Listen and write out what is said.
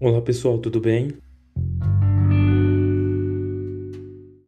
Olá pessoal, tudo bem?